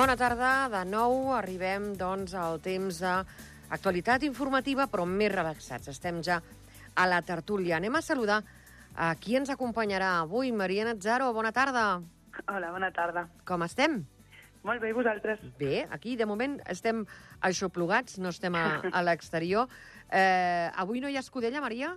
Bona tarda, de nou arribem doncs al temps d'actualitat informativa, però més relaxats. Estem ja a la tertúlia. Anem a saludar a qui ens acompanyarà avui. Maria Nazzaro, bona tarda. Hola, bona tarda. Com estem? Molt bé, i vosaltres? Bé, aquí de moment estem aixoplugats, no estem a, a l'exterior. Eh, avui no hi ha escudella, Maria?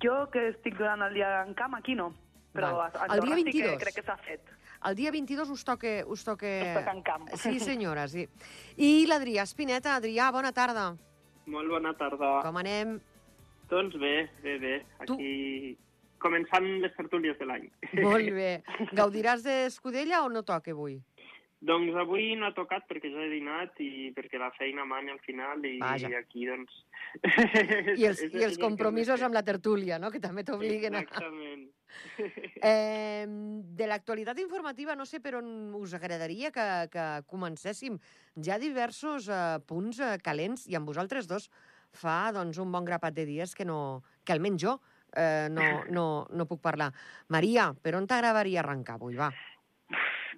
Jo, que estic durant el dia en camp, aquí no. Però Val. a El dia Andorra sí 22. que crec que s'ha fet. El dia 22 us toca... Us toca en camp. Sí, senyora, sí. I l'Adrià Espineta. Adrià, bona tarda. Molt bona tarda. Com anem? Doncs bé, bé, bé. Aquí començant les tertúlies de l'any. Molt bé. Gaudiràs d'escudella o no toca avui? Doncs avui no ha tocat perquè ja he dinat i perquè la feina mani al final i, Vaja. i aquí, doncs... I els, i els compromisos amb la tertúlia, no?, que també t'obliguen a... Exactament. Eh, de l'actualitat informativa, no sé per on us agradaria que, que comencéssim. Hi ha diversos eh, punts eh, calents i amb vosaltres dos fa doncs, un bon grapat de dies que, no, que almenys jo eh, no, no, no puc parlar. Maria, per on t'agradaria arrencar avui? Va.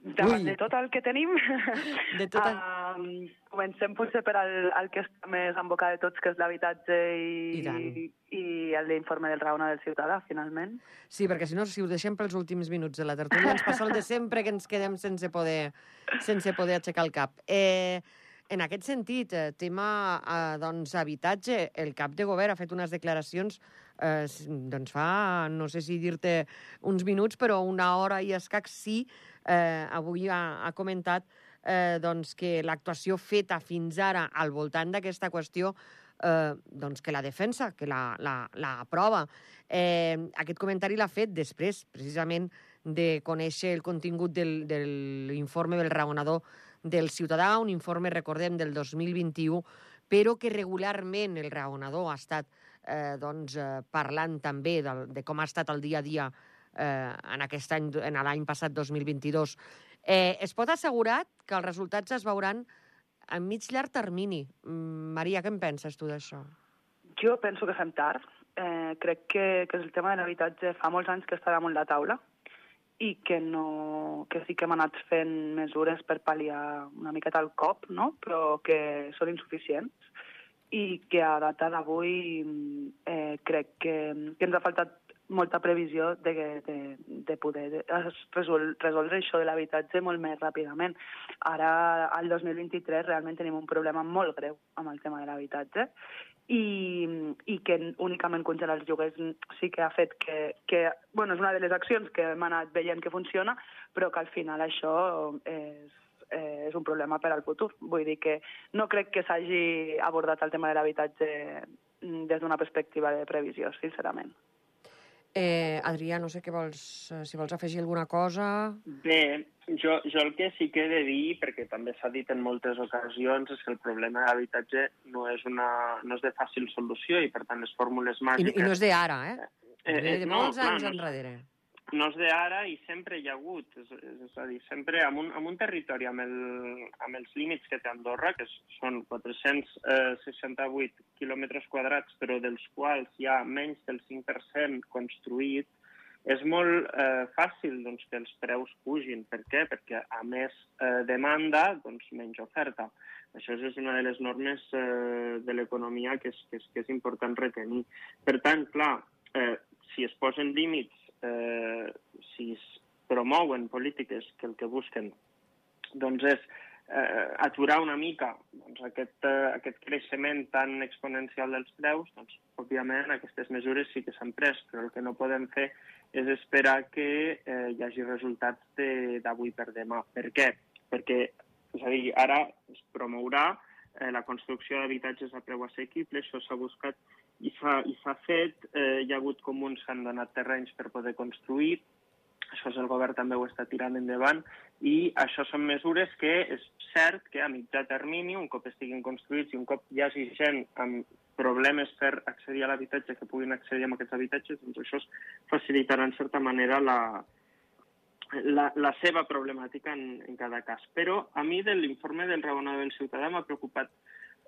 Davant Ui. de tot el que tenim, De tot el- um, comencem potser per el, el que està més en boca de tots, que és l'habitatge I i, tant. i l'informe del raona del ciutadà, finalment. Sí, perquè si no, si ho deixem pels últims minuts de la tertúlia, ens passa el de sempre que ens quedem sense poder, sense poder aixecar el cap. Eh, en aquest sentit, eh, tema eh, doncs, habitatge, el cap de govern ha fet unes declaracions eh, doncs fa, no sé si dir-te uns minuts, però una hora i escac sí, eh, avui ha, ha comentat eh, doncs, que l'actuació feta fins ara al voltant d'aquesta qüestió eh, doncs que la defensa, que la, la, la aprova. Eh, aquest comentari l'ha fet després, precisament, de conèixer el contingut del, de l'informe del raonador del ciutadà, un informe, recordem, del 2021, però que regularment el raonador ha estat eh, doncs, eh, parlant també del, de com ha estat el dia a dia eh, en aquest any, en l'any passat 2022. Eh, es pot assegurar que els resultats es veuran a mig llarg termini. Mm, Maria, què en penses tu d'això? Jo penso que fem tard. Eh, crec que, que el tema de l'habitatge fa molts anys que està damunt la taula i que, no, que sí que hem anat fent mesures per pal·liar una miqueta el cop, no? però que són insuficients i que a data d'avui eh, crec que, que ens ha faltat molta previsió de, de, de poder de, resol, resoldre això de l'habitatge molt més ràpidament. Ara, al 2023, realment tenim un problema molt greu amb el tema de l'habitatge i, i que únicament congelar els lloguers sí que ha fet que, que... Bueno, és una de les accions que hem anat veient que funciona, però que al final això és, és un problema per al futur. Vull dir que no crec que s'hagi abordat el tema de l'habitatge des d'una perspectiva de previsió, sincerament. Eh, Adrià, no sé què vols, eh, si vols afegir alguna cosa... Bé, jo, jo el que sí que he de dir, perquè també s'ha dit en moltes ocasions, és que el problema de l'habitatge no, és una, no és de fàcil solució i, per tant, les fórmules I, màgiques... I no és d'ara, eh? Eh, de, eh, de no, molts clar, anys no és- enrere. No és d'ara i sempre hi ha hagut, és, és a dir, sempre amb un, amb un territori amb, el, amb els límits que té Andorra, que són 468 quilòmetres quadrats, però dels quals hi ha menys del 5% construït, és molt eh, fàcil doncs, que els preus pugin. Per què? Perquè a més eh, demanda, doncs menys oferta. Això és una de les normes eh, de l'economia que, és, que, és, que és important retenir. Per tant, clar, eh, si es posen límits, eh, si es promouen polítiques que el que busquen doncs és eh, aturar una mica doncs, aquest, eh, aquest creixement tan exponencial dels preus, doncs, òbviament aquestes mesures sí que s'han pres, però el que no podem fer és esperar que eh, hi hagi resultats de- d'avui per demà. Per què? Perquè, és a dir, ara es promourà eh, la construcció d'habitatges a preu assequible, això s'ha buscat i s'ha fet, eh, hi ha hagut comuns que han donat terrenys per poder construir, això és el govern també ho està tirant endavant, i això són mesures que és cert que a mitjà termini, un cop estiguin construïts i un cop hi hagi gent amb problemes per accedir a l'habitatge que puguin accedir a aquests habitatges, doncs això facilitarà en certa manera la, la, la seva problemàtica en, en cada cas. Però a mi de l'informe del raonador del ciutadà m'ha preocupat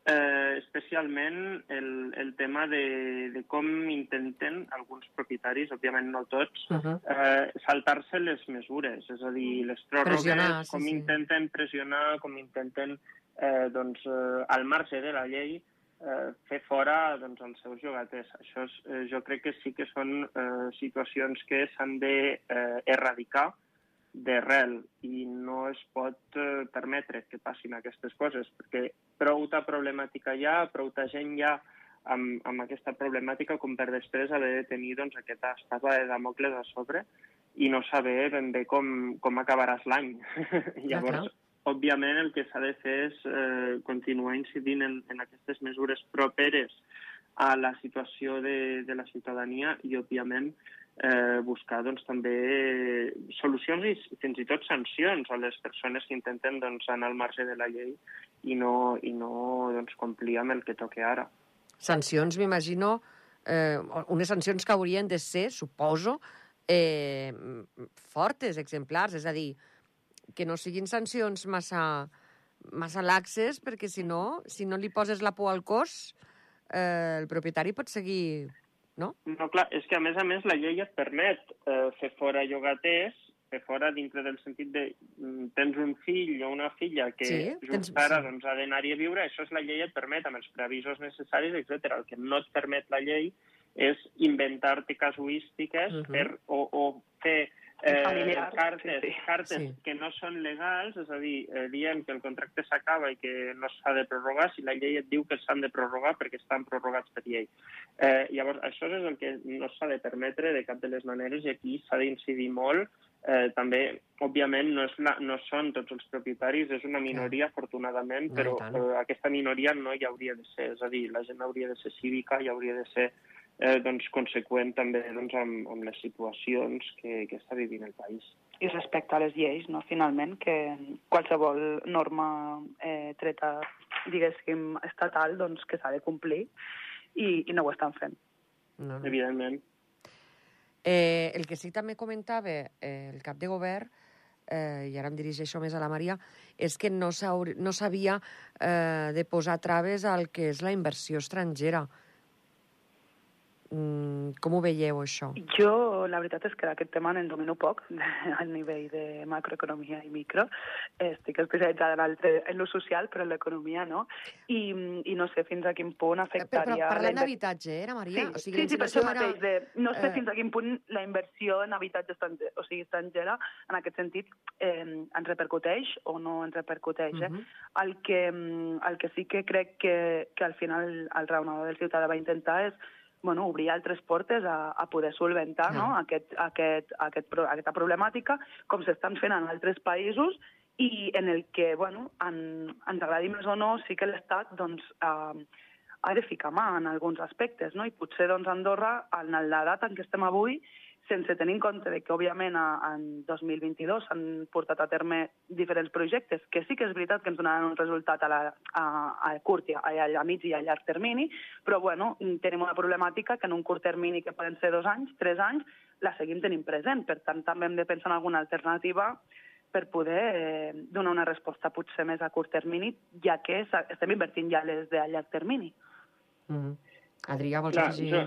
eh, especialment el, el tema de, de com intenten alguns propietaris, òbviament no tots, Uh -huh. eh, saltar-se les mesures, és a dir, les pròrrogues, sí, com sí. intenten pressionar, com intenten, eh, doncs, eh, al marge de la llei, eh, fer fora doncs, els seus llogaters. Això és, eh, jo crec que sí que són eh, situacions que s'han de eh, erradicar d'arrel i no es pot eh, permetre que passin aquestes coses, perquè prouta problemàtica hi ha, prouta gent hi ha amb, amb aquesta problemàtica com per després haver de tenir doncs, aquesta espasa de Damocles a sobre i no saber ben bé com, com acabaràs l'any. Llavors, clar. òbviament, el que s'ha de fer és eh, continuar incidint en, en aquestes mesures properes a la situació de, de la ciutadania i, òbviament, eh, buscar doncs, també solucions i fins i tot sancions a les persones que intenten doncs, anar al marge de la llei i no, i no doncs, complir amb el que toca ara. Sancions, m'imagino, eh, unes sancions que haurien de ser, suposo, eh, fortes, exemplars, és a dir, que no siguin sancions massa, massa laxes, perquè si no, si no li poses la por al cos, eh, el propietari pot seguir... No? No, clar, és que a més a més la llei et permet eh, fer fora llogaters, fer fora dintre del sentit de mm, tens un fill o una filla que Sí, just tens- ara sí. doncs, ha d'anar-hi a viure, això és la llei et permet amb els preavisos necessaris, etc. El que no et permet la llei és inventar-te casuístiques Mhm. per, o, o fer eh, cartes, sí, sí. cartes Sí. que no són legals, és a dir, eh, diem que el contracte s'acaba i que no s'ha de prorrogar si la llei et diu que s'han de prorrogar perquè estan prorrogats per llei. Eh, llavors, això és el que no s'ha de permetre de cap de les maneres i aquí s'ha d'incidir molt. Eh, també, òbviament, no, és la, no són tots els propietaris, és una minoria, afortunadament, però eh, aquesta minoria no hi hauria de ser. És a dir, la gent hauria de ser cívica i hauria de ser eh, doncs, conseqüent també doncs, amb, amb les situacions que, que està vivint el país. i respecte a les lleis, no? finalment, que qualsevol norma eh, treta, diguéssim, estatal, doncs que s'ha de complir i, i no ho estan fent. No, no. Evidentment. Eh, el que sí que també comentava eh, el cap de govern, eh, i ara em dirigeixo més a la Maria, és que no s'haur- no s'havia eh, de posar traves al que és la inversió estrangera. Mm, com ho veieu, això? Jo, la veritat és que d'aquest tema en domino poc, al nivell de macroeconomia i micro. Estic especialitzada en, altre, en lo social, però en l'economia no. I, I no sé fins a quin punt Eh, Però, afectaria... però la parlant d'habitatge, eh, era Maria? Sí, o sigui, sí, sí, per això insinuació mateix. De, no sé eh, fins a quin punt la inversió en habitatge estranger, o sigui, estrangera, en aquest sentit, eh, ens repercuteix o no ens repercuteix. Eh? Mhm. el, que, mm, el que sí que crec que, que al final el raonador del ciutadà va intentar és bueno, obrir altres portes a, a poder solventar Clar. no? aquest, aquest, aquest, aquesta problemàtica, com s'estan fent en altres països, i en el que, bueno, en, ens agradi més o no, sí que l'Estat doncs, eh, ha de ficar mà en alguns aspectes, no? i potser doncs, Andorra, en la data en què estem avui, sense tenir en compte de que, òbviament, a, en 2022 s'han portat a terme diferents projectes, que sí que és veritat que ens donaran un resultat a, la, a, a curt, i a, a mig i a llarg termini, però, bueno, tenim una problemàtica que en un curt termini, que poden ser dos anys, tres anys, la seguim tenint present. Per tant, també hem de pensar en alguna alternativa per poder eh, donar una resposta potser més a curt termini, ja que estem invertint ja les de a llarg termini. Mhm. Adrià, vols Clar, afegir? jo,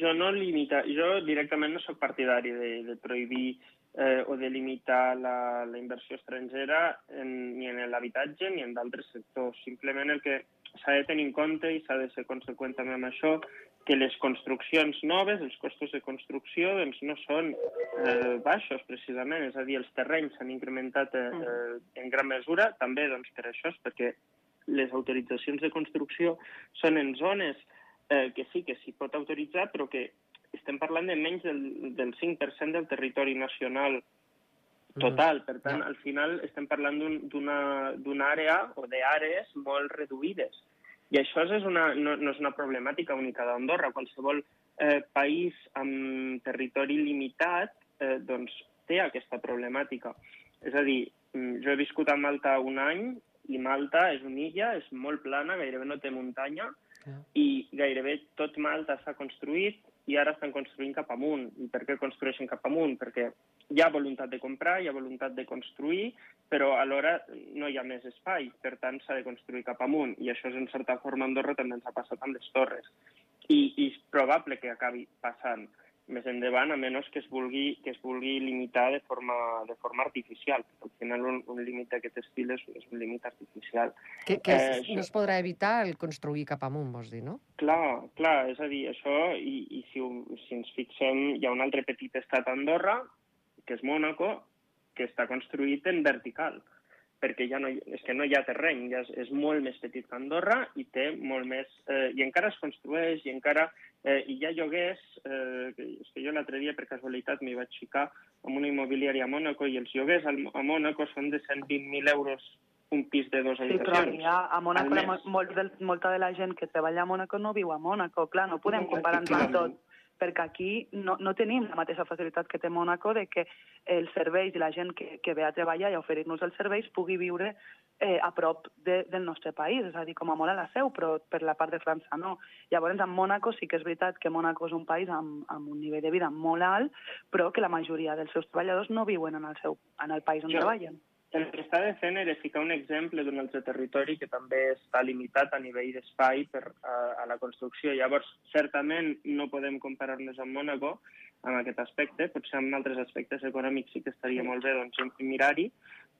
jo no limita, jo directament no sóc partidari de, de prohibir eh, o de limitar la, la inversió estrangera en, ni en l'habitatge ni en d'altres sectors. Simplement el que s'ha de tenir en compte i s'ha de ser conseqüent també amb això, que les construccions noves, els costos de construcció, doncs no són eh, baixos, precisament. És a dir, els terrenys s'han incrementat eh, eh, en gran mesura, també doncs, per això, és perquè les autoritzacions de construcció són en zones eh, que sí que s'hi pot autoritzar, però que estem parlant de menys del, del 5% del territori nacional total. Per tant, al final estem parlant d'un- d'una d'una àrea o d'àrees molt reduïdes. I això és una, no, no és una problemàtica única d'Andorra. Qualsevol eh, país amb territori limitat eh, doncs, té aquesta problemàtica. És a dir, mm, jo he viscut a Malta un any i Malta és una illa, és molt plana, gairebé no té muntanya, Ja. i gairebé tot Malta s'ha construït i ara estan construint cap amunt. I per què construeixen cap amunt? Perquè hi ha voluntat de comprar, hi ha voluntat de construir, però alhora no hi ha més espai, per tant s'ha de construir cap amunt. I això és en certa forma Andorra també ens ha passat amb les torres. I, i és probable que acabi passant més endavant, a menys que es vulgui, que es vulgui limitar de forma, de forma artificial. Al final, un, un límit d'aquest estil és, és un límit artificial. Que, que eh, no es podrà evitar el construir cap amunt, vols dir, no? Clar, clar, és a dir, això, i, i si, si ens fixem, hi ha un altre petit estat a Andorra, que és Mònaco, que està construït en vertical perquè ja no, és que no hi ha terreny, ja és, és molt més petit que Andorra i té molt més... Eh, I encara es construeix i encara eh, hi ha lloguers... Eh, que, és que jo l'altre dia, per casualitat, m'hi vaig ficar amb una immobiliària a Mònaco i els lloguers a Mònaco són de 120.000 euros un pis de dos habitacions. Sí, però ja a Mònaco, molt molta de la gent que treballa a Mònaco no viu a Mònaco, clar, no podem comparar-nos amb tot perquè aquí no, no tenim la mateixa facilitat que té Mónaco de que els serveis i la gent que, que ve a treballar i a oferir-nos els serveis pugui viure eh, a prop de, del nostre país, és a dir, com a molt a la seu, però per la part de França no. Llavors, en Mónaco sí que és veritat que Mónaco és un país amb, amb un nivell de vida molt alt, però que la majoria dels seus treballadors no viuen en el, seu, en el país on jo, treballen. El que està fent era ficar un exemple d'un altre territori que també està limitat a nivell d'espai per a, a la construcció. Llavors, certament no podem comparar-nos amb Mónaco en aquest aspecte, potser en altres aspectes econòmics sí que estaria molt bé doncs, mirar-hi,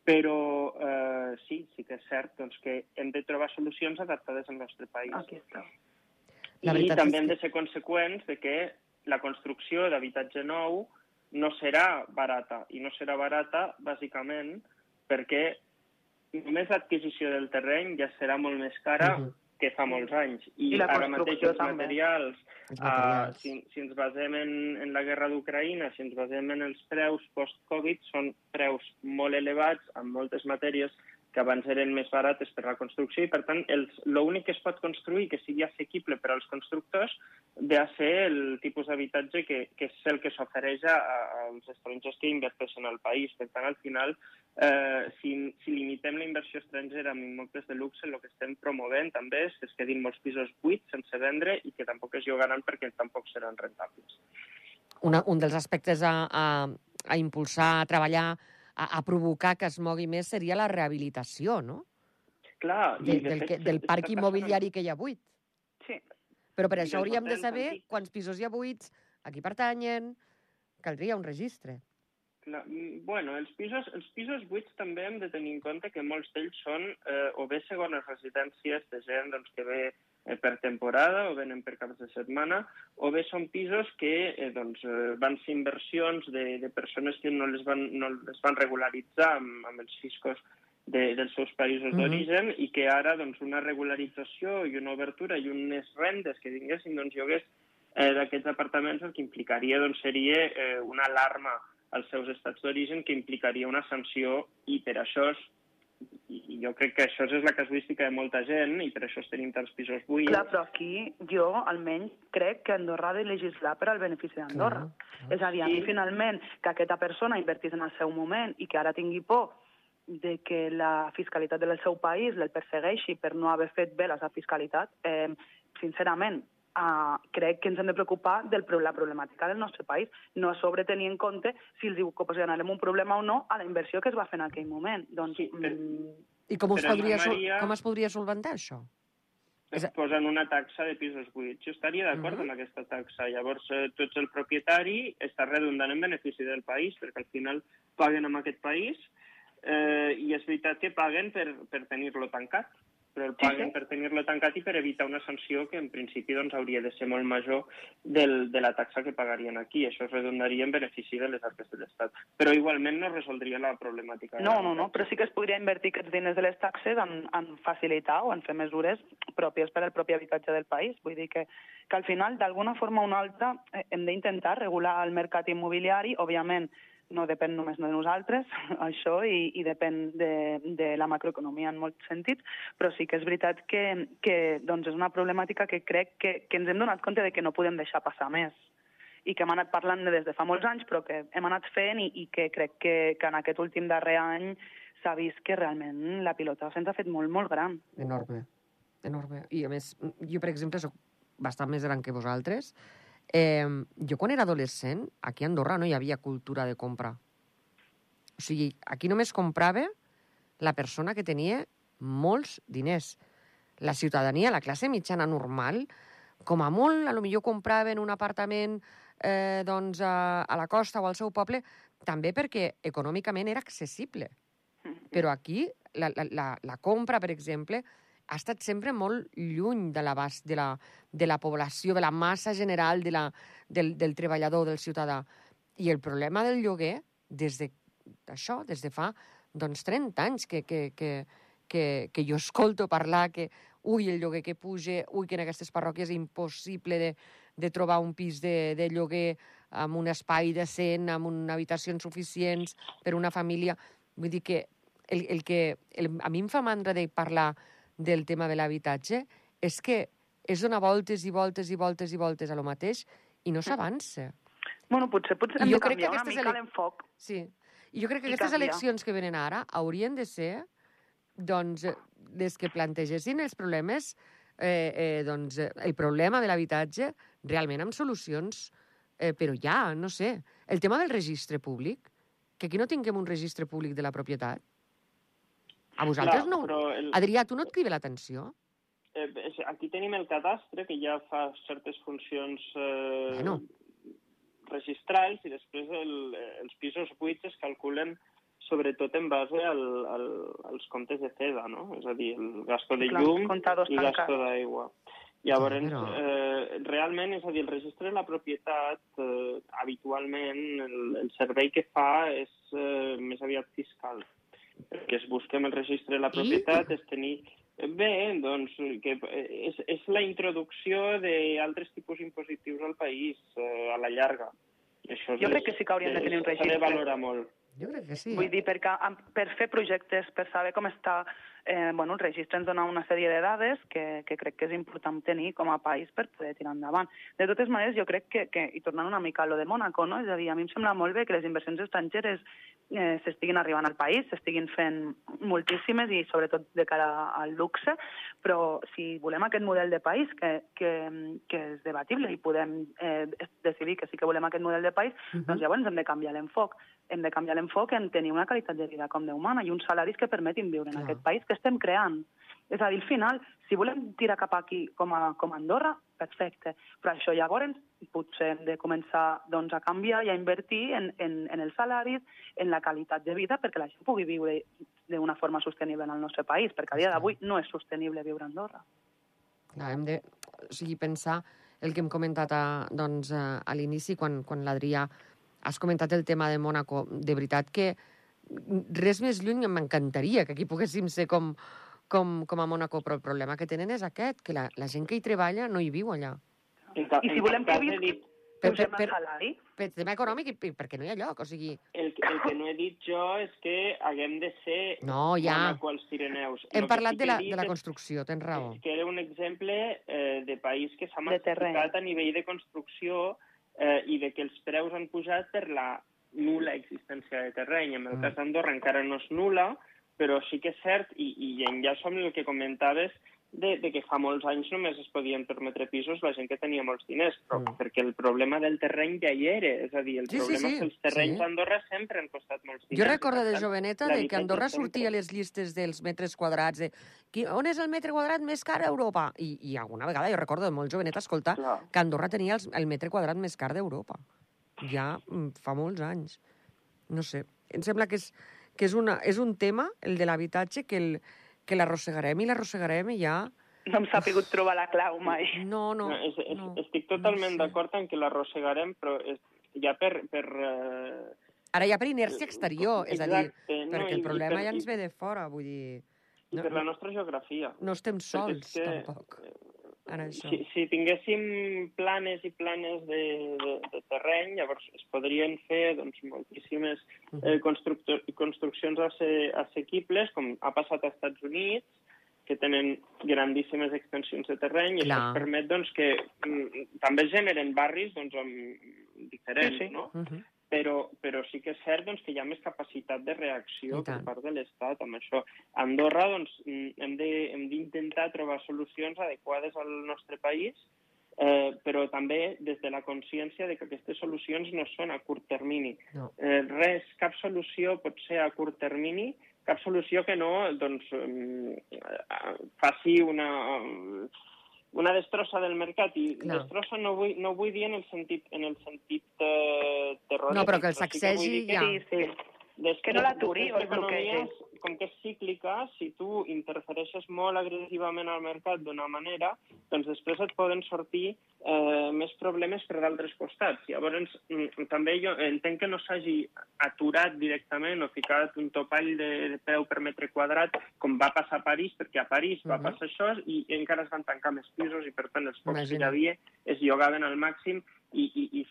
però eh, sí, sí que és cert doncs, que hem de trobar solucions adaptades al nostre país. Aquí està. I també hem de ser conseqüents de que la construcció d'habitatge nou no serà barata, i no serà barata bàsicament perquè només l'adquisició del terreny ja serà molt més cara uh -huh. que fa molts anys. I, I ara mateix els materials, els materials. Uh, si, si ens basem en, en la guerra d'Ucraïna, si ens basem en els preus post-Covid, són preus molt elevats amb moltes matèries que abans eren més barates per la construcció i, per tant, l'únic que es pot construir que sigui assequible per als constructors ve a ser el tipus d'habitatge que, que és el que s'ofereix als estrangers que inverteixen al país. Per tant, al final, eh, si, si limitem la inversió estrangera amb immobles de luxe, el que estem promovent també és que es quedin molts pisos buits sense vendre i que tampoc es llogaran perquè tampoc seran rentables. Una, un dels aspectes a, a, a impulsar, a treballar a, a provocar que es mogui més seria la rehabilitació, no? Clar. De, de del, que, del parc immobiliari que hi ha buit. Sí. Però per això hauríem de saber quants pisos hi ha buits, a qui pertanyen... Caldria un registre. Clar, mm, bueno, els pisos, els pisos buits també hem de tenir en compte que molts d'ells són eh, o bé segones residències de gent doncs, que ve per temporada o venen per caps de setmana, o bé són pisos que eh, doncs, eh, van ser inversions de, de persones que no les van, no les van regularitzar amb, amb els fiscos de, dels seus països mm -hmm. d'origen i que ara doncs, una regularització i una obertura i unes rendes que tinguessin doncs, lloguers eh, d'aquests apartaments el que implicaria doncs, seria eh, una alarma als seus estats d'origen que implicaria una sanció i per això i jo crec que això és la casuística de molta gent i per això tenim tants pisos buits. Clar, però aquí jo almenys crec que Andorra ha de legislar per al benefici d'Andorra. És a dir, a mi finalment que aquesta persona invertís en el seu moment i que ara tingui por de que la fiscalitat del seu país el persegueixi per no haver fet bé la seva fiscalitat, eh, sincerament, uh, crec que ens hem de preocupar de la problemàtica del nostre país, no a sobre tenir en compte si els ocasionarem un problema o no a la inversió que es va fer en aquell moment. Doncs, sí, per... mm... I com, es podria, Maria... com es podria solventar això? Es posen una taxa de pisos buits. Jo estaria d'acord uh -huh. amb aquesta taxa. Llavors, eh, tu ets el propietari, està redundant en benefici del país, perquè al final paguen en aquest país eh, i és veritat que paguen per, per tenir-lo tancat però el paguen sí, sí. per tenir-lo tancat i per evitar una sanció que en principi doncs, hauria de ser molt major del, de la taxa que pagarien aquí. Això es redondaria en benefici de les arques de l'Estat. Però igualment no resoldria la problemàtica. No, no, no, però sí que es podria invertir aquests diners de les taxes en, en facilitar o en fer mesures pròpies per al propi habitatge del país. Vull dir que, que al final, d'alguna forma o una altra, eh, hem d'intentar regular el mercat immobiliari, òbviament, no depèn només de nosaltres, això, i, i depèn de, de la macroeconomia en molts sentits, però sí que és veritat que, que doncs és una problemàtica que crec que, que ens hem donat compte de que no podem deixar passar més i que hem anat parlant de des de fa molts anys, però que hem anat fent i, i que crec que, que en aquest últim darrer any s'ha vist que realment la pilota se'ns ha fet molt, molt gran. Enorme, enorme. I a més, jo, per exemple, sóc bastant més gran que vosaltres, Eh, jo quan era adolescent, aquí a Andorra no hi havia cultura de compra. O sigui, aquí només comprava la persona que tenia molts diners. La ciutadania, la classe mitjana normal, com a molt, a lo millor compraven un apartament eh, doncs, a, a la costa o al seu poble, també perquè econòmicament era accessible. Però aquí la, la, la, la compra, per exemple, ha estat sempre molt lluny de l'abast de, la, de la població, de la massa general de la, del, del treballador, del ciutadà. I el problema del lloguer, des de això, des de fa doncs, 30 anys que, que, que, que, que jo escolto parlar que ui, el lloguer que puja, ui, que en aquestes parròquies és impossible de, de trobar un pis de, de lloguer amb un espai decent, amb una habitacions suficients per una família. Vull dir que el, el que el, a mi em fa mandra de parlar del tema de l'habitatge és que és donar voltes i voltes i voltes i voltes a lo mateix i no s'avança. Bueno, potser, potser hem jo de crec que canviar una mica ele- l'enfoc. Sí. I jo crec que I aquestes canviar. eleccions que venen ara haurien de ser doncs, eh, les que plantegessin els problemes, eh, eh, doncs, eh, el problema de l'habitatge realment amb solucions, eh, però ja, no sé. El tema del registre públic, que aquí no tinguem un registre públic de la propietat. A vosaltres Clar, no... el, Adrià, tu no et crida l'atenció? eh, aquí tenim el cadastre, que ja fa certes funcions eh, Bueno. registrals, i després el, els pisos buits es calculen sobretot en base al, al, als comptes de CEDA, no? És a dir, el gasto de Clar, llum i tancats. gasto d'aigua. Llavors, Però- eh, realment, és a dir, el registre de la propietat, eh, habitualment, el, el servei que fa és eh, més aviat fiscal. El que es busca amb el registre de la I? propietat és tenir... Bé, doncs, que és, és la introducció d'altres tipus impositius al país eh, a la llarga. I això Jo crec que sí que hauríem de tenir un S'ha registre. de valorar molt. Jo crec que sí. Vull dir, perquè per fer projectes, per saber com està, eh, bueno, el registre ens dona una sèrie de dades que, que crec que és important tenir com a país per poder tirar endavant. De totes maneres, jo crec que, que i tornant una mica a lo de Mónaco, no? és a dir, a mi em sembla molt bé que les inversions estrangeres eh, s'estiguin arribant al país, s'estiguin fent moltíssimes i sobretot de cara al luxe, però si volem aquest model de país que, que, que és debatible i podem eh, decidir que sí que volem aquest model de país, Mhm. doncs llavors hem de canviar l'enfoc. Hem de canviar l'enfoc en tenir una qualitat de vida com Déu mana i uns salaris que permetin viure en Clar. aquest país que estem creant. És a dir, al final, si volem tirar cap aquí com a, com a Andorra, perfecte. Però això llavors potser hem de començar doncs, a canviar i a invertir en, en, en els salaris, en la qualitat de vida, perquè la gent pugui viure d'una forma sostenible en el nostre país, perquè a dia d'avui no és sostenible viure a Andorra. Clar, hem de o sigui, pensar el que hem comentat a, doncs, a, a l'inici, quan, quan l'Adrià has comentat el tema de Mònaco. De veritat que res més lluny m'encantaria que aquí poguéssim ser com, com, com a Mònaco, però el problema que tenen és aquest, que la, la gent que hi treballa no hi viu allà. Ca- I si volem que visqui, Per- per- salari. Per tema econòmic i, i perquè no hi ha lloc, o sigui... El, que- el que no he dit jo és que haguem de ser No, ja. Mónaco als Pirineus. Hem parlat sí de la, de la construcció, tens raó. És que era un exemple eh, de país que s'ha massificat a nivell de construcció eh, i de que els preus han pujat per la nula existència de terreny. En el Mm. cas d'Andorra encara no és nula, però sí que és cert, i, i enllaço amb el que comentaves, de, de que fa molts anys només es podien permetre pisos la gent que tenia molts diners, però Mm. perquè el problema del terreny ja hi era. És a dir, el Sí, sí, problema sí, és que els terrenys sí. d'Andorra sempre han costat molts diners. Jo recordo de joveneta de que Andorra sempre- sortia a les llistes dels metres quadrats, de qui, on és el metre quadrat més car d'Europa? I, I alguna vegada jo recordo de molt joveneta escoltar Clar. que Andorra tenia els, el metre quadrat més car d'Europa. Ja mm, fa molts anys. No sé, em sembla que és, que és, una, és un tema, el de l'habitatge, que, el, que l'arrossegarem i l'arrossegarem i ja... No em s'ha pogut trobar la clau mai. No, no, No, és, és, no. estic totalment sé. d'acord en que l'arrossegarem, però és, ja per... per eh, Ara ja per inèrcia exterior, és a dir, Exacte, no, perquè el problema per- ja ens ve de fora, vull dir... I No, per la nostra geografia. no estem sols, és que, tampoc, en això. Si, si tinguéssim planes i planes de, de, de terreny, llavors es podrien fer doncs, moltíssimes eh, constructo- construccions asse, assequibles, com ha passat als Estats Units, que tenen grandíssimes extensions de terreny i Clar. això ens permet doncs, que mm, també generen barris doncs, amb, diferents, Sí, sí. no? Uh -huh. Però, però sí que és cert doncs, que hi ha més capacitat de reacció per part de l'Estat amb això. A Andorra doncs, mm, hem d'intentar trobar solucions adequades al nostre país eh, però també des de la consciència de que aquestes solucions no són a curt termini. No. Eh, res, cap solució pot ser a curt termini, cap solució que no doncs, eh, faci una, una destrossa del mercat i Clar. destrossa no vull, no vull dir en el sentit, en el sentit eh, terrorista. No, però que el sí sacsegi dir que ja. Sí, sí. Després, Que no l'aturi o el economies, com que és cíclica, si tu interfereixes molt agressivament al mercat d'una manera, doncs després et poden sortir eh, més problemes per d'altres costats. Llavors, mm, també jo entenc que no s'hagi aturat directament o ficat un topall de, de preu per metre quadrat, com va passar a París, perquè a París va Mhm. passar això i encara es van tancar més pisos i, per tant, els pocs que hi havia es llogaven al màxim i, i,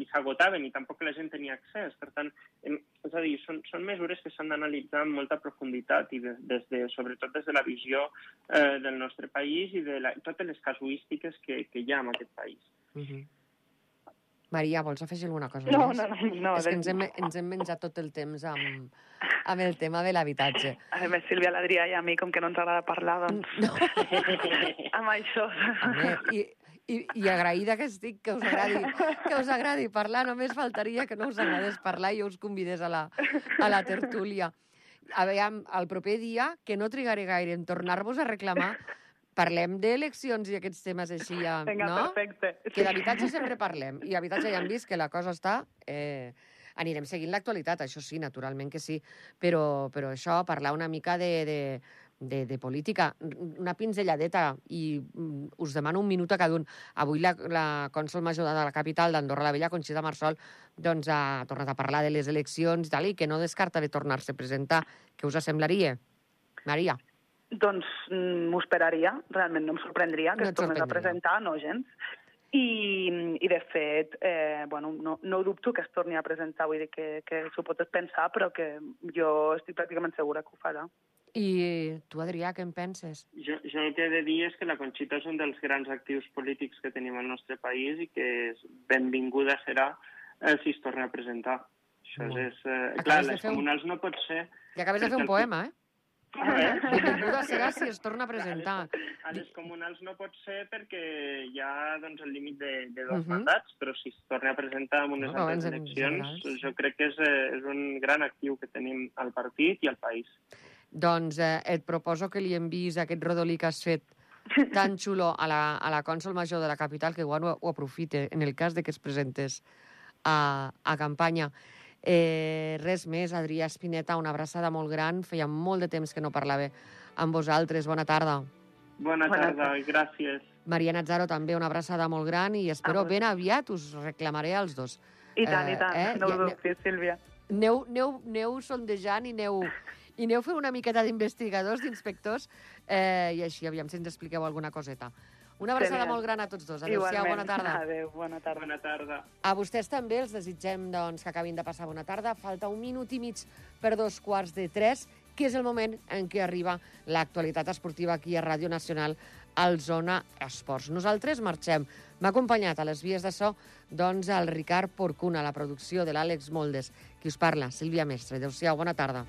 i s'agotaven i tampoc la gent tenia accés. Per tant, és a dir, són, són mesures que s'han d'analitzar amb molta profunditat i des, des de, sobretot des de la visió eh, del nostre país i de la, totes les casuístiques que, que hi ha en aquest país. Uh -huh. Maria, vols afegir alguna cosa No, més? no, no. no és que ens hem, ens hem menjat tot el temps amb, amb el tema de l'habitatge. A més, Sílvia, l'Adrià i a mi, com que no ens agrada parlar, doncs, No, amb això... home, i, i, i agraïda que estic que us, agradi, que us agradi parlar. Només faltaria que no us agradés parlar i jo us convidés a la, a la tertúlia. A veure, el proper dia, que no trigaré gaire en tornar-vos a reclamar, parlem d'eleccions i aquests temes així, ja, Vinga, no? perfecte. Que d'habitatge sempre parlem. I d'habitatge ja hem vist que la cosa està... Eh, anirem seguint l'actualitat, això sí, naturalment que sí. Però, però això, parlar una mica de, de, de, de política, una pinzelladeta, i mm, us demano un minut a cada un. Avui la, la cònsol major de la capital d'Andorra la Vella, Conxita Marsol, doncs ha tornat a parlar de les eleccions i tal, i que no descarta de tornar-se a presentar. Què us semblaria? Maria? Doncs mm, m'ho esperaria, realment no em sorprendria que No es tornés a presentar, no gens. I, i de fet, eh, bueno, no, no dubto que es torni a presentar, vull dir que, que s'ho pot pensar, però que jo estic pràcticament segura que ho farà. I tu, Adrià, què en penses? Jo, jo el que he de dir és que la Conxita és un dels grans actius polítics que tenim al nostre país i que és benvinguda serà eh, si es torna a presentar. Això Molt. és... Eh, Acabes clar, les fer un- comunals no pot ser... I acabes de fer un poema, eh? A Benvinguda serà si es torna a presentar. A les comunals no pot ser perquè hi ha doncs, el límit de, de dos Mhm. mandats, però si es torna a presentar en unes No, altres eleccions, generals. jo crec que és, eh, és un gran actiu que tenim al partit i al país. Doncs eh, et proposo que li enviïs aquest rodolí que has fet tan xulo a la, a la cònsol major de la capital que igual ho, ho aprofite en el cas de que es presentés a, a campanya. Eh, res més, Adrià Espineta, una abraçada molt gran. Feia molt de temps que no parlava amb vosaltres. Bona tarda. Bona Bona tarda, gràcies. Maria Nazzaro, també una abraçada molt gran i espero Ah, ben aviat us reclamaré als dos. I tant, Eh, i tant, eh, no ho dubtis, Sílvia. Aneu, aneu, aneu sondejant i aneu, i aneu fent una miqueta d'investigadors, d'inspectors, eh, i així, aviam si ens expliqueu alguna coseta. Una abraçada Genial. molt gran a tots dos. Adéu-siau, bona tarda. Adéu, bona tarda. Bona tarda. A vostès també els desitgem doncs, que acabin de passar bona tarda. Falta un minut i mig per dos quarts de tres, que és el moment en què arriba l'actualitat esportiva aquí a Ràdio Nacional al Zona Esports. Nosaltres marxem. M'ha acompanyat a les vies de so doncs, el Ricard Porcuna, la producció de l'Àlex Moldes. Qui us parla? Sílvia Mestre. Adéu-siau, bona tarda.